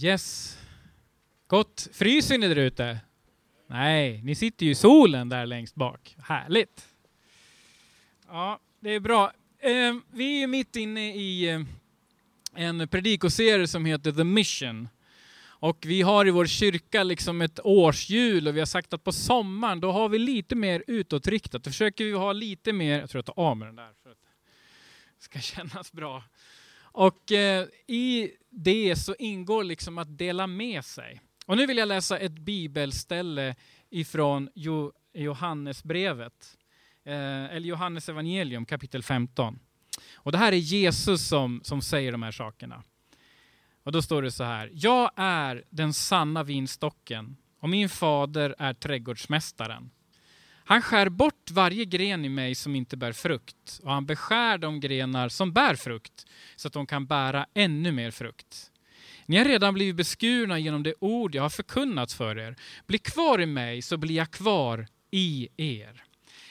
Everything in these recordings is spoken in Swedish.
Yes. Gott. Fryser ni där ute? Nej, ni sitter ju i solen där längst bak. Härligt. Ja, det är bra. Ehm, vi är mitt inne i eh, en predikoserie som heter The Mission. Och vi har i vår kyrka liksom ett årshjul och vi har sagt att på sommaren då har vi lite mer utåtriktat. Då försöker vi ha lite mer, jag tror jag tar av mig den där för att det ska kännas bra. Och eh, i det så ingår liksom att dela med sig. Och nu vill jag läsa ett bibelställe ifrån jo Johannesbrevet, eh, eller Johannes evangelium kapitel 15. Och det här är Jesus som, som säger de här sakerna. Och då står det så här. Jag är den sanna vinstocken och min fader är trädgårdsmästaren. Han skär bort varje gren i mig som inte bär frukt och han beskär de grenar som bär frukt så att de kan bära ännu mer frukt. Ni har redan blivit beskurna genom det ord jag har förkunnat för er. Bli kvar i mig så blir jag kvar i er.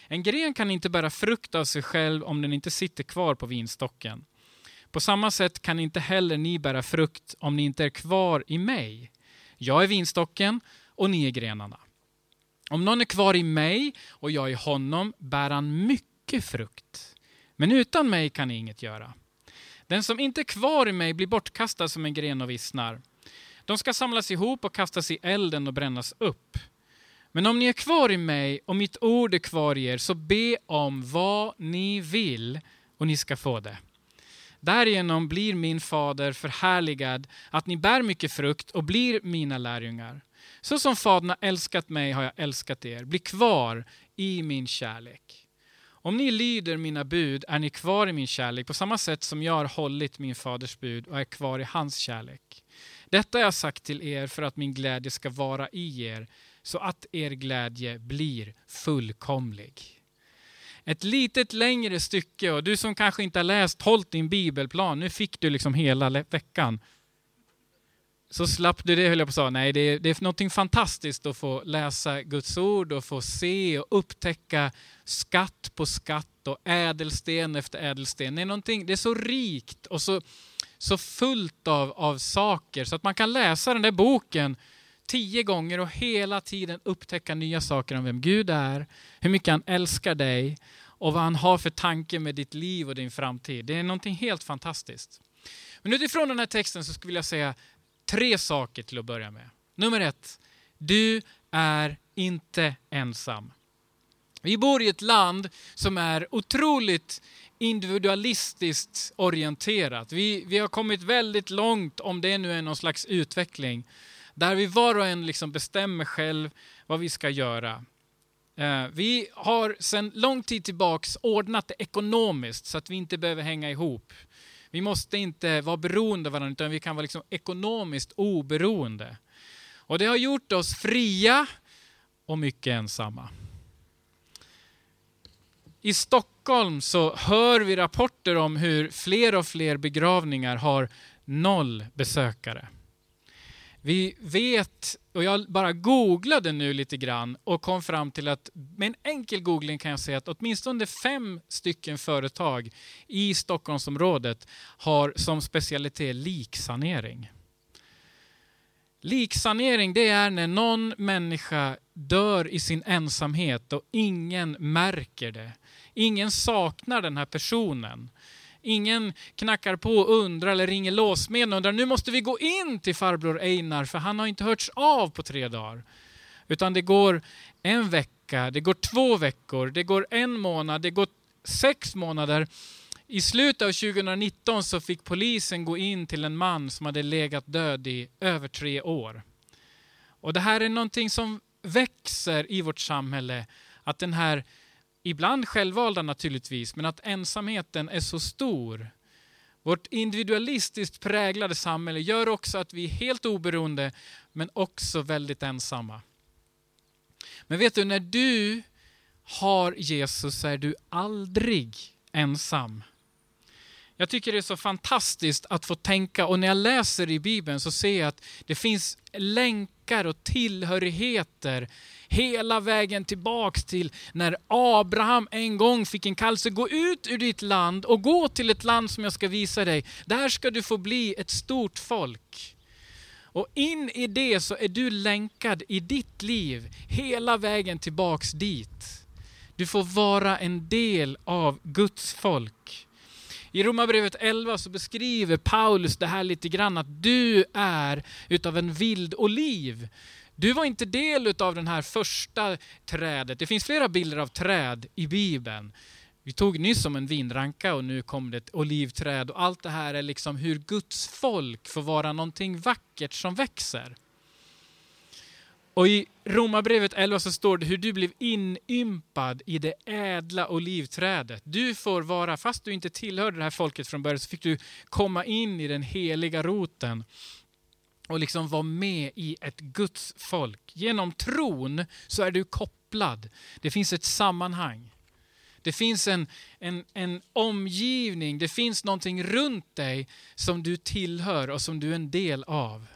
En gren kan inte bära frukt av sig själv om den inte sitter kvar på vinstocken. På samma sätt kan inte heller ni bära frukt om ni inte är kvar i mig. Jag är vinstocken och ni är grenarna. Om någon är kvar i mig och jag i honom bär han mycket frukt. Men utan mig kan ni inget göra. Den som inte är kvar i mig blir bortkastad som en gren och vissnar. De ska samlas ihop och kastas i elden och brännas upp. Men om ni är kvar i mig och mitt ord är kvar i er, så be om vad ni vill och ni ska få det. Därigenom blir min fader förhärligad, att ni bär mycket frukt och blir mina lärjungar. Så som Fadern har älskat mig har jag älskat er. Bli kvar i min kärlek. Om ni lyder mina bud är ni kvar i min kärlek på samma sätt som jag har hållit min faders bud och är kvar i hans kärlek. Detta har jag sagt till er för att min glädje ska vara i er, så att er glädje blir fullkomlig. Ett litet längre stycke och du som kanske inte har läst, hållt din bibelplan, nu fick du liksom hela veckan så slapp du det, höll jag på att säga. Nej, det är, det är något fantastiskt att få läsa Guds ord och få se och upptäcka skatt på skatt och ädelsten efter ädelsten. Det är, det är så rikt och så, så fullt av, av saker så att man kan läsa den där boken tio gånger och hela tiden upptäcka nya saker om vem Gud är, hur mycket han älskar dig och vad han har för tanke med ditt liv och din framtid. Det är någonting helt fantastiskt. Men utifrån den här texten så skulle jag säga tre saker till att börja med. Nummer ett, du är inte ensam. Vi bor i ett land som är otroligt individualistiskt orienterat. Vi, vi har kommit väldigt långt, om det nu är någon slags utveckling, där vi var och en liksom bestämmer själv vad vi ska göra. Eh, vi har sedan lång tid tillbaks ordnat det ekonomiskt så att vi inte behöver hänga ihop. Vi måste inte vara beroende av varandra, utan vi kan vara liksom ekonomiskt oberoende. Och det har gjort oss fria och mycket ensamma. I Stockholm så hör vi rapporter om hur fler och fler begravningar har noll besökare. Vi vet, och jag bara googlade nu lite grann och kom fram till att med en enkel googling kan jag säga att åtminstone fem stycken företag i Stockholmsområdet har som specialitet liksanering. Liksanering det är när någon människa dör i sin ensamhet och ingen märker det. Ingen saknar den här personen. Ingen knackar på och undrar eller ringer låsmeden och undrar nu måste vi gå in till farbror Einar för han har inte hörts av på tre dagar. Utan det går en vecka, det går två veckor, det går en månad, det går sex månader. I slutet av 2019 så fick polisen gå in till en man som hade legat död i över tre år. Och det här är någonting som växer i vårt samhälle. Att den här Ibland självvalda naturligtvis, men att ensamheten är så stor. Vårt individualistiskt präglade samhälle gör också att vi är helt oberoende, men också väldigt ensamma. Men vet du, när du har Jesus så är du aldrig ensam. Jag tycker det är så fantastiskt att få tänka och när jag läser i Bibeln så ser jag att det finns länkar och tillhörigheter hela vägen tillbaks till när Abraham en gång fick en kallelse, gå ut ur ditt land och gå till ett land som jag ska visa dig. Där ska du få bli ett stort folk. Och in i det så är du länkad i ditt liv hela vägen tillbaks dit. Du får vara en del av Guds folk. I Romarbrevet 11 så beskriver Paulus det här lite grann att du är utav en vild oliv. Du var inte del utav den här första trädet. Det finns flera bilder av träd i Bibeln. Vi tog nyss om en vinranka och nu kom det ett olivträd och allt det här är liksom hur Guds folk får vara någonting vackert som växer. Och i Romarbrevet 11 så står det hur du blev inympad i det ädla olivträdet. Du får vara, fast du inte tillhörde det här folket från början, så fick du komma in i den heliga roten och liksom vara med i ett Guds folk. Genom tron så är du kopplad. Det finns ett sammanhang. Det finns en, en, en omgivning, det finns någonting runt dig som du tillhör och som du är en del av.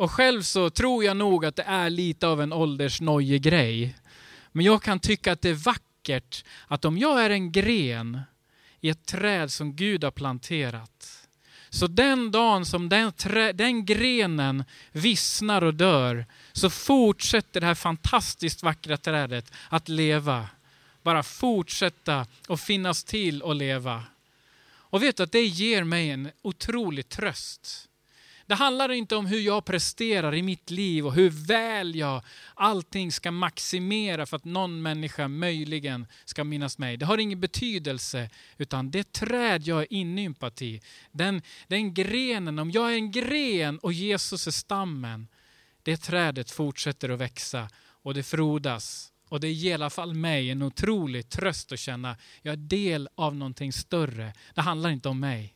Och själv så tror jag nog att det är lite av en åldersnojegrej. Men jag kan tycka att det är vackert att om jag är en gren i ett träd som Gud har planterat, så den dagen som den, trä, den grenen vissnar och dör, så fortsätter det här fantastiskt vackra trädet att leva. Bara fortsätta och finnas till och leva. Och vet du att det ger mig en otrolig tröst. Det handlar inte om hur jag presterar i mitt liv och hur väl jag allting ska maximera för att någon människa möjligen ska minnas mig. Det har ingen betydelse, utan det träd jag är inympat i, den, den grenen, om jag är en gren och Jesus är stammen, det trädet fortsätter att växa och det frodas. Och det ger i alla fall mig en otrolig tröst att känna jag är del av någonting större. Det handlar inte om mig.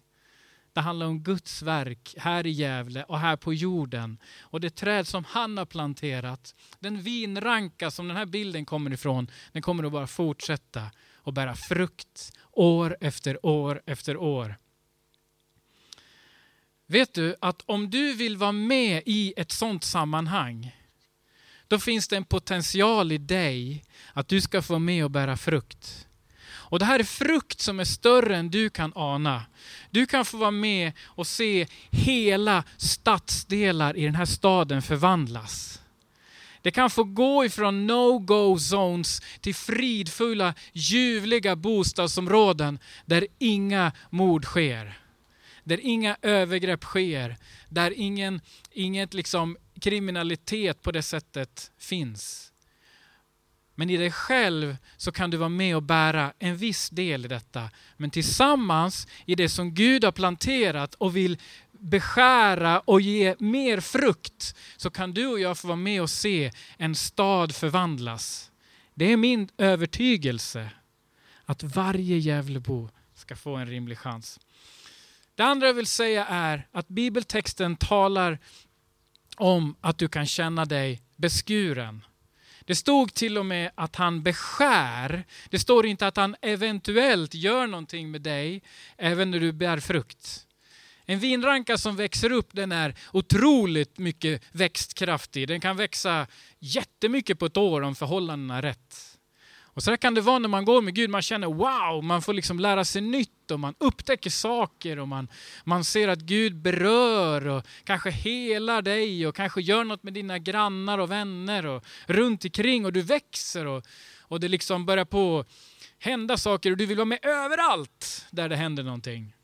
Det handlar om Guds verk här i Gävle och här på jorden. Och det träd som han har planterat, den vinranka som den här bilden kommer ifrån, den kommer att bara fortsätta och bära frukt år efter år efter år. Vet du att om du vill vara med i ett sånt sammanhang, då finns det en potential i dig att du ska få med och bära frukt. Och det här är frukt som är större än du kan ana. Du kan få vara med och se hela stadsdelar i den här staden förvandlas. Det kan få gå ifrån no-go zones till fridfulla, ljuvliga bostadsområden där inga mord sker. Där inga övergrepp sker. Där ingen, inget liksom kriminalitet på det sättet finns. Men i dig själv så kan du vara med och bära en viss del i detta. Men tillsammans i det som Gud har planterat och vill beskära och ge mer frukt så kan du och jag få vara med och se en stad förvandlas. Det är min övertygelse att varje Gävlebo ska få en rimlig chans. Det andra jag vill säga är att bibeltexten talar om att du kan känna dig beskuren. Det stod till och med att han beskär. Det står inte att han eventuellt gör någonting med dig även när du bär frukt. En vinranka som växer upp den är otroligt mycket växtkraftig. Den kan växa jättemycket på ett år om förhållandena är rätt. Och så kan det vara när man går med Gud, man känner wow, man får liksom lära sig nytt och man upptäcker saker och man, man ser att Gud berör och kanske helar dig och kanske gör något med dina grannar och vänner och runt omkring och du växer och, och det liksom börjar på hända saker och du vill vara med överallt där det händer någonting.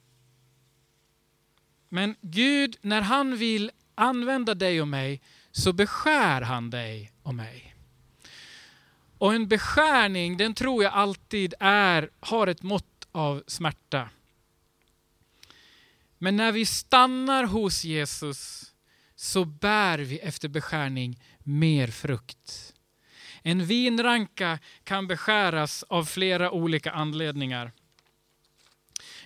Men Gud, när han vill använda dig och mig så beskär han dig och mig. Och en beskärning, den tror jag alltid är, har ett mått av smärta. Men när vi stannar hos Jesus så bär vi efter beskärning mer frukt. En vinranka kan beskäras av flera olika anledningar.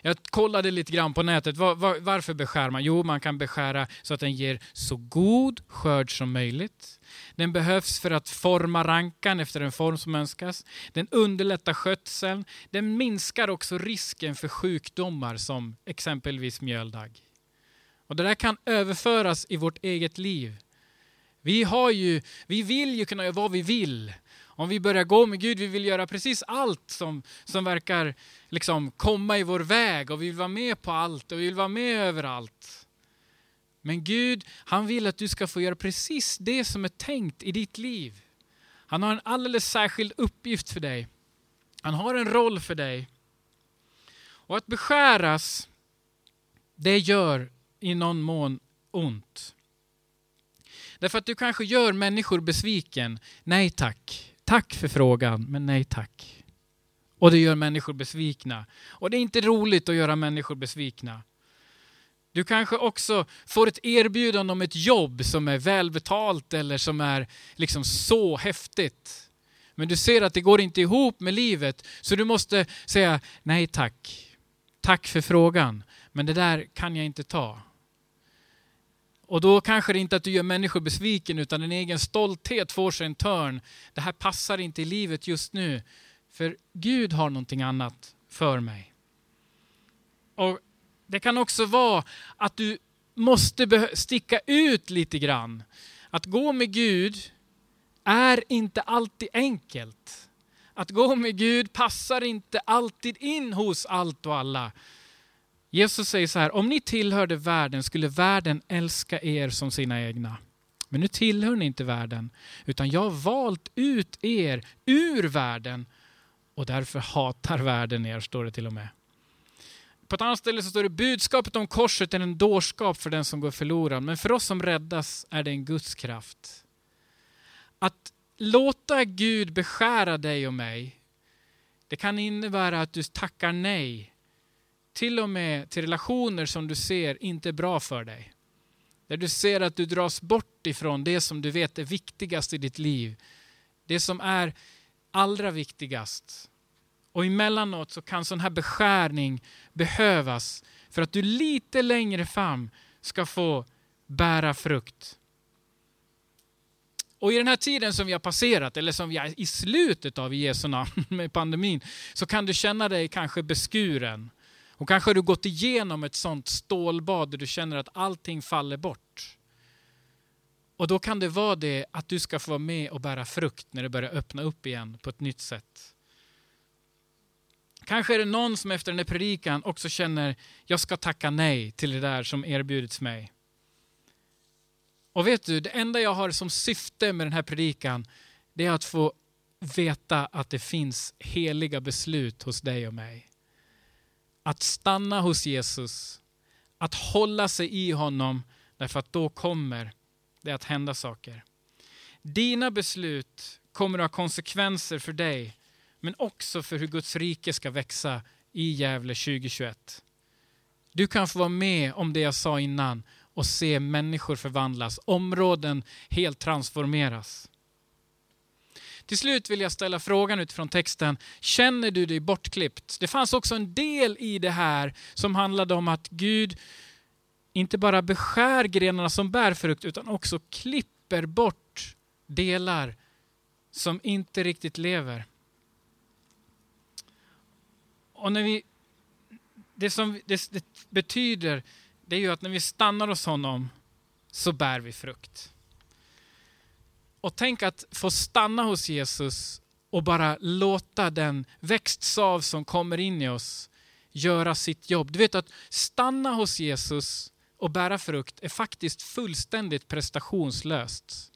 Jag kollade lite grann på nätet. Var, var, varför beskär man? Jo, man kan beskära så att den ger så god skörd som möjligt. Den behövs för att forma rankan efter den form som önskas. Den underlättar skötseln. Den minskar också risken för sjukdomar som exempelvis mjöldagg. Och det där kan överföras i vårt eget liv. Vi, har ju, vi vill ju kunna göra vad vi vill. Om vi börjar gå med Gud, vi vill göra precis allt som, som verkar liksom komma i vår väg och vi vill vara med på allt och vi vill vara med överallt. Men Gud, han vill att du ska få göra precis det som är tänkt i ditt liv. Han har en alldeles särskild uppgift för dig. Han har en roll för dig. Och att beskäras, det gör i någon mån ont. Därför att du kanske gör människor besviken. Nej tack. Tack för frågan, men nej tack. Och det gör människor besvikna. Och det är inte roligt att göra människor besvikna. Du kanske också får ett erbjudande om ett jobb som är välbetalt eller som är liksom så häftigt. Men du ser att det går inte ihop med livet, så du måste säga nej tack. Tack för frågan, men det där kan jag inte ta. Och då kanske det inte att du gör människor besviken, utan din egen stolthet får sig en törn. Det här passar inte i livet just nu, för Gud har någonting annat för mig. Och det kan också vara att du måste sticka ut lite grann. Att gå med Gud är inte alltid enkelt. Att gå med Gud passar inte alltid in hos allt och alla. Jesus säger så här, om ni tillhörde världen skulle världen älska er som sina egna. Men nu tillhör ni inte världen, utan jag har valt ut er ur världen och därför hatar världen er, står det till och med. På ett annat ställe så står det budskapet om korset är en dårskap för den som går förlorad, men för oss som räddas är det en Guds kraft. Att låta Gud beskära dig och mig, det kan innebära att du tackar nej till och med till relationer som du ser inte är bra för dig. Där du ser att du dras bort ifrån det som du vet är viktigast i ditt liv. Det som är allra viktigast. Och emellanåt så kan sån här beskärning behövas för att du lite längre fram ska få bära frukt. Och i den här tiden som vi har passerat, eller som vi är i slutet av i Jesu namn med pandemin, så kan du känna dig kanske beskuren. Och kanske har du gått igenom ett sånt stålbad där du känner att allting faller bort. Och då kan det vara det att du ska få vara med och bära frukt när det börjar öppna upp igen på ett nytt sätt. Kanske är det någon som efter den här predikan också känner, jag ska tacka nej till det där som erbjudits mig. Och vet du, det enda jag har som syfte med den här predikan, det är att få veta att det finns heliga beslut hos dig och mig. Att stanna hos Jesus, att hålla sig i honom, därför att då kommer det att hända saker. Dina beslut kommer att ha konsekvenser för dig, men också för hur Guds rike ska växa i Gävle 2021. Du kan få vara med om det jag sa innan och se människor förvandlas, områden helt transformeras. Till slut vill jag ställa frågan utifrån texten, känner du dig bortklippt? Det fanns också en del i det här som handlade om att Gud inte bara beskär grenarna som bär frukt utan också klipper bort delar som inte riktigt lever. Och när vi, det som det, det betyder det är ju att när vi stannar hos honom så bär vi frukt. Och tänk att få stanna hos Jesus och bara låta den växtsav som kommer in i oss göra sitt jobb. Du vet att stanna hos Jesus och bära frukt är faktiskt fullständigt prestationslöst.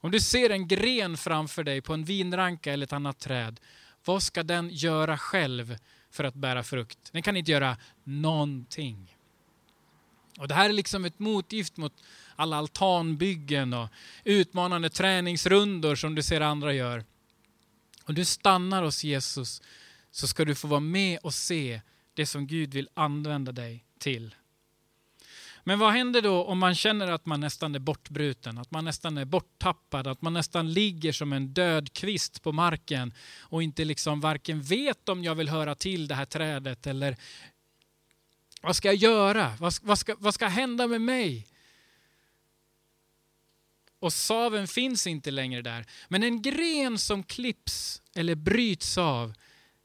Om du ser en gren framför dig på en vinranka eller ett annat träd, vad ska den göra själv för att bära frukt? Den kan inte göra någonting. Och det här är liksom ett motgift mot alla altanbyggen och utmanande träningsrundor som du ser andra gör. Om du stannar hos Jesus så ska du få vara med och se det som Gud vill använda dig till. Men vad händer då om man känner att man nästan är bortbruten, att man nästan är borttappad, att man nästan ligger som en död kvist på marken och inte liksom varken vet om jag vill höra till det här trädet eller vad ska jag göra? Vad, vad, ska, vad ska hända med mig? Och saven finns inte längre där. Men en gren som klipps eller bryts av,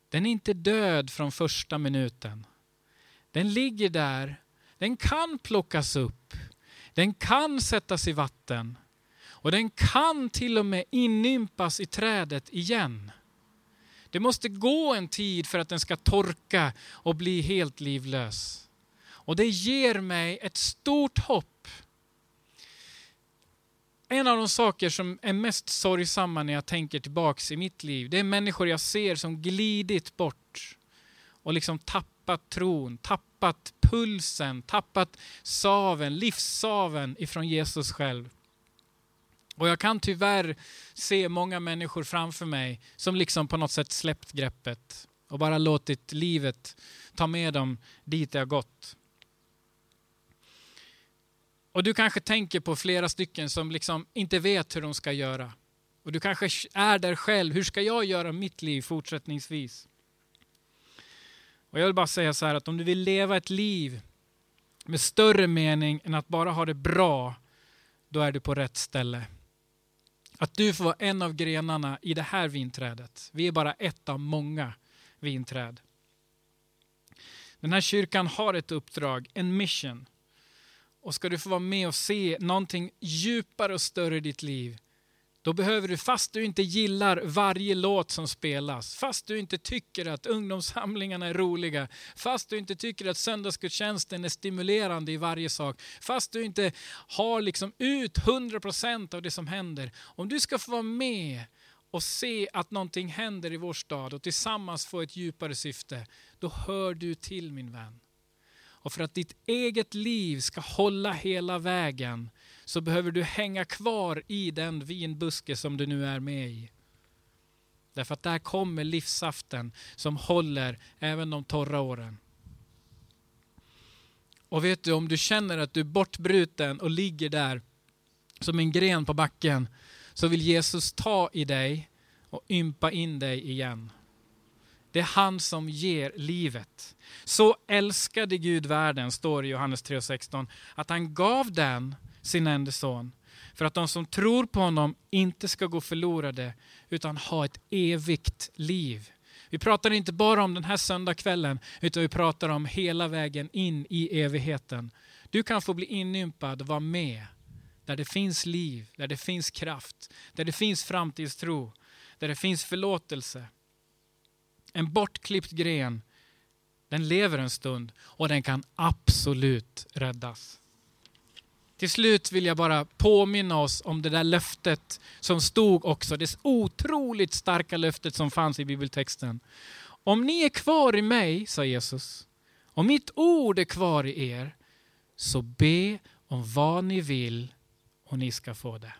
den är inte död från första minuten. Den ligger där, den kan plockas upp, den kan sättas i vatten och den kan till och med inympas i trädet igen. Det måste gå en tid för att den ska torka och bli helt livlös. Och det ger mig ett stort hopp en av de saker som är mest sorgsamma när jag tänker tillbaks i mitt liv, det är människor jag ser som glidit bort och liksom tappat Tappat tron, tappat pulsen, tappat saven, livssaven ifrån Jesus själv. Och jag kan tyvärr se många människor framför mig som liksom på något sätt släppt greppet och bara låtit livet ta med dem dit det har gått. Och du kanske tänker på flera stycken som liksom inte vet hur de ska göra. Och du kanske är där själv. Hur ska jag göra mitt liv fortsättningsvis? Och jag vill bara säga så här att om du vill leva ett liv med större mening än att bara ha det bra, då är du på rätt ställe. Att du får vara en av grenarna i det här vinträdet. Vi är bara ett av många vinträd. Den här kyrkan har ett uppdrag, en mission. Och ska du få vara med och se någonting djupare och större i ditt liv, då behöver du, fast du inte gillar varje låt som spelas, fast du inte tycker att ungdomssamlingarna är roliga, fast du inte tycker att söndagsgudstjänsten är stimulerande i varje sak, fast du inte har liksom ut 100% av det som händer. Om du ska få vara med och se att någonting händer i vår stad och tillsammans få ett djupare syfte, då hör du till min vän. Och för att ditt eget liv ska hålla hela vägen så behöver du hänga kvar i den vinbuske som du nu är med i. Därför att där kommer livssaften som håller även de torra åren. Och vet du, om du känner att du är bortbruten och ligger där som en gren på backen, så vill Jesus ta i dig och ympa in dig igen. Det är han som ger livet. Så älskade Gud världen, står det i Johannes 3.16, att han gav den sin enda son. För att de som tror på honom inte ska gå förlorade utan ha ett evigt liv. Vi pratar inte bara om den här söndagskvällen utan vi pratar om hela vägen in i evigheten. Du kan få bli inympad och vara med där det finns liv, där det finns kraft, där det finns framtidstro, där det finns förlåtelse. En bortklippt gren, den lever en stund och den kan absolut räddas. Till slut vill jag bara påminna oss om det där löftet som stod också, det otroligt starka löftet som fanns i bibeltexten. Om ni är kvar i mig, sa Jesus, och mitt ord är kvar i er, så be om vad ni vill och ni ska få det.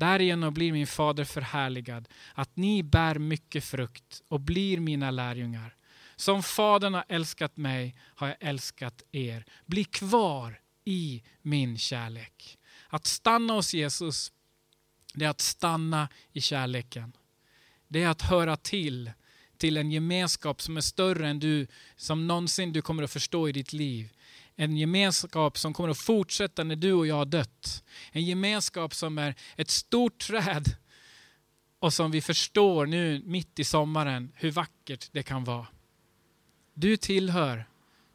Därigenom blir min fader förhärligad, att ni bär mycket frukt och blir mina lärjungar. Som Fadern har älskat mig har jag älskat er. Bli kvar i min kärlek. Att stanna hos Jesus, det är att stanna i kärleken. Det är att höra till, till en gemenskap som är större än du, som någonsin du kommer att förstå i ditt liv. En gemenskap som kommer att fortsätta när du och jag har dött. En gemenskap som är ett stort träd och som vi förstår nu mitt i sommaren hur vackert det kan vara. Du tillhör,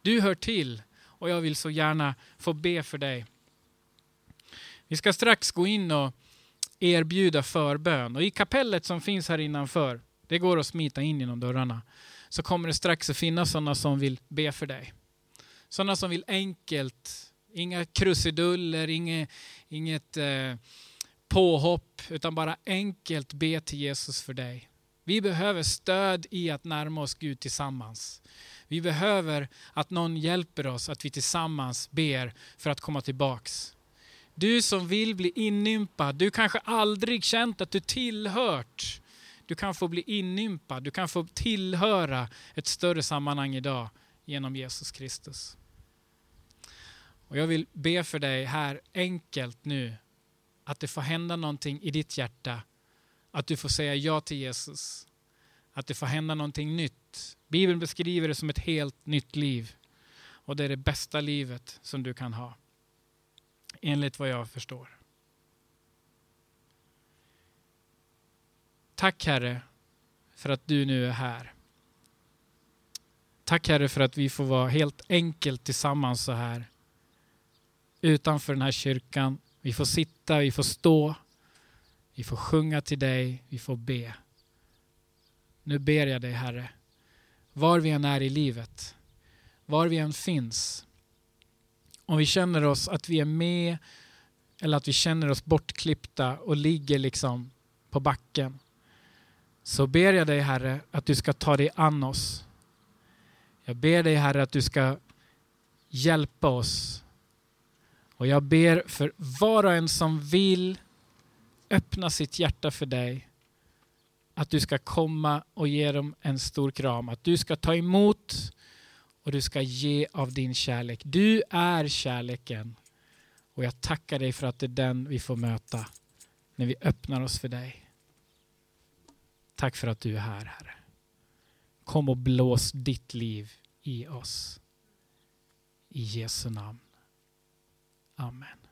du hör till och jag vill så gärna få be för dig. Vi ska strax gå in och erbjuda förbön och i kapellet som finns här innanför, det går att smita in genom dörrarna, så kommer det strax att finnas sådana som vill be för dig. Sådana som vill enkelt, inga krusiduller, inget, inget eh, påhopp, utan bara enkelt be till Jesus för dig. Vi behöver stöd i att närma oss Gud tillsammans. Vi behöver att någon hjälper oss, att vi tillsammans ber för att komma tillbaks. Du som vill bli inympad, du kanske aldrig känt att du tillhört. Du kan få bli inympad, du kan få tillhöra ett större sammanhang idag genom Jesus Kristus. Och jag vill be för dig här enkelt nu, att det får hända någonting i ditt hjärta. Att du får säga ja till Jesus. Att det får hända någonting nytt. Bibeln beskriver det som ett helt nytt liv. Och det är det bästa livet som du kan ha. Enligt vad jag förstår. Tack Herre för att du nu är här. Tack Herre för att vi får vara helt enkelt tillsammans så här. Utanför den här kyrkan. Vi får sitta, vi får stå. Vi får sjunga till dig, vi får be. Nu ber jag dig Herre, var vi än är i livet, var vi än finns, om vi känner oss att vi är med eller att vi känner oss bortklippta och ligger liksom på backen så ber jag dig Herre att du ska ta dig an oss. Jag ber dig Herre att du ska hjälpa oss. Och jag ber för var och en som vill öppna sitt hjärta för dig att du ska komma och ge dem en stor kram. Att du ska ta emot och du ska ge av din kärlek. Du är kärleken. Och jag tackar dig för att det är den vi får möta när vi öppnar oss för dig. Tack för att du är här, Herre. Kom och blås ditt liv i oss. I Jesu namn. Amen.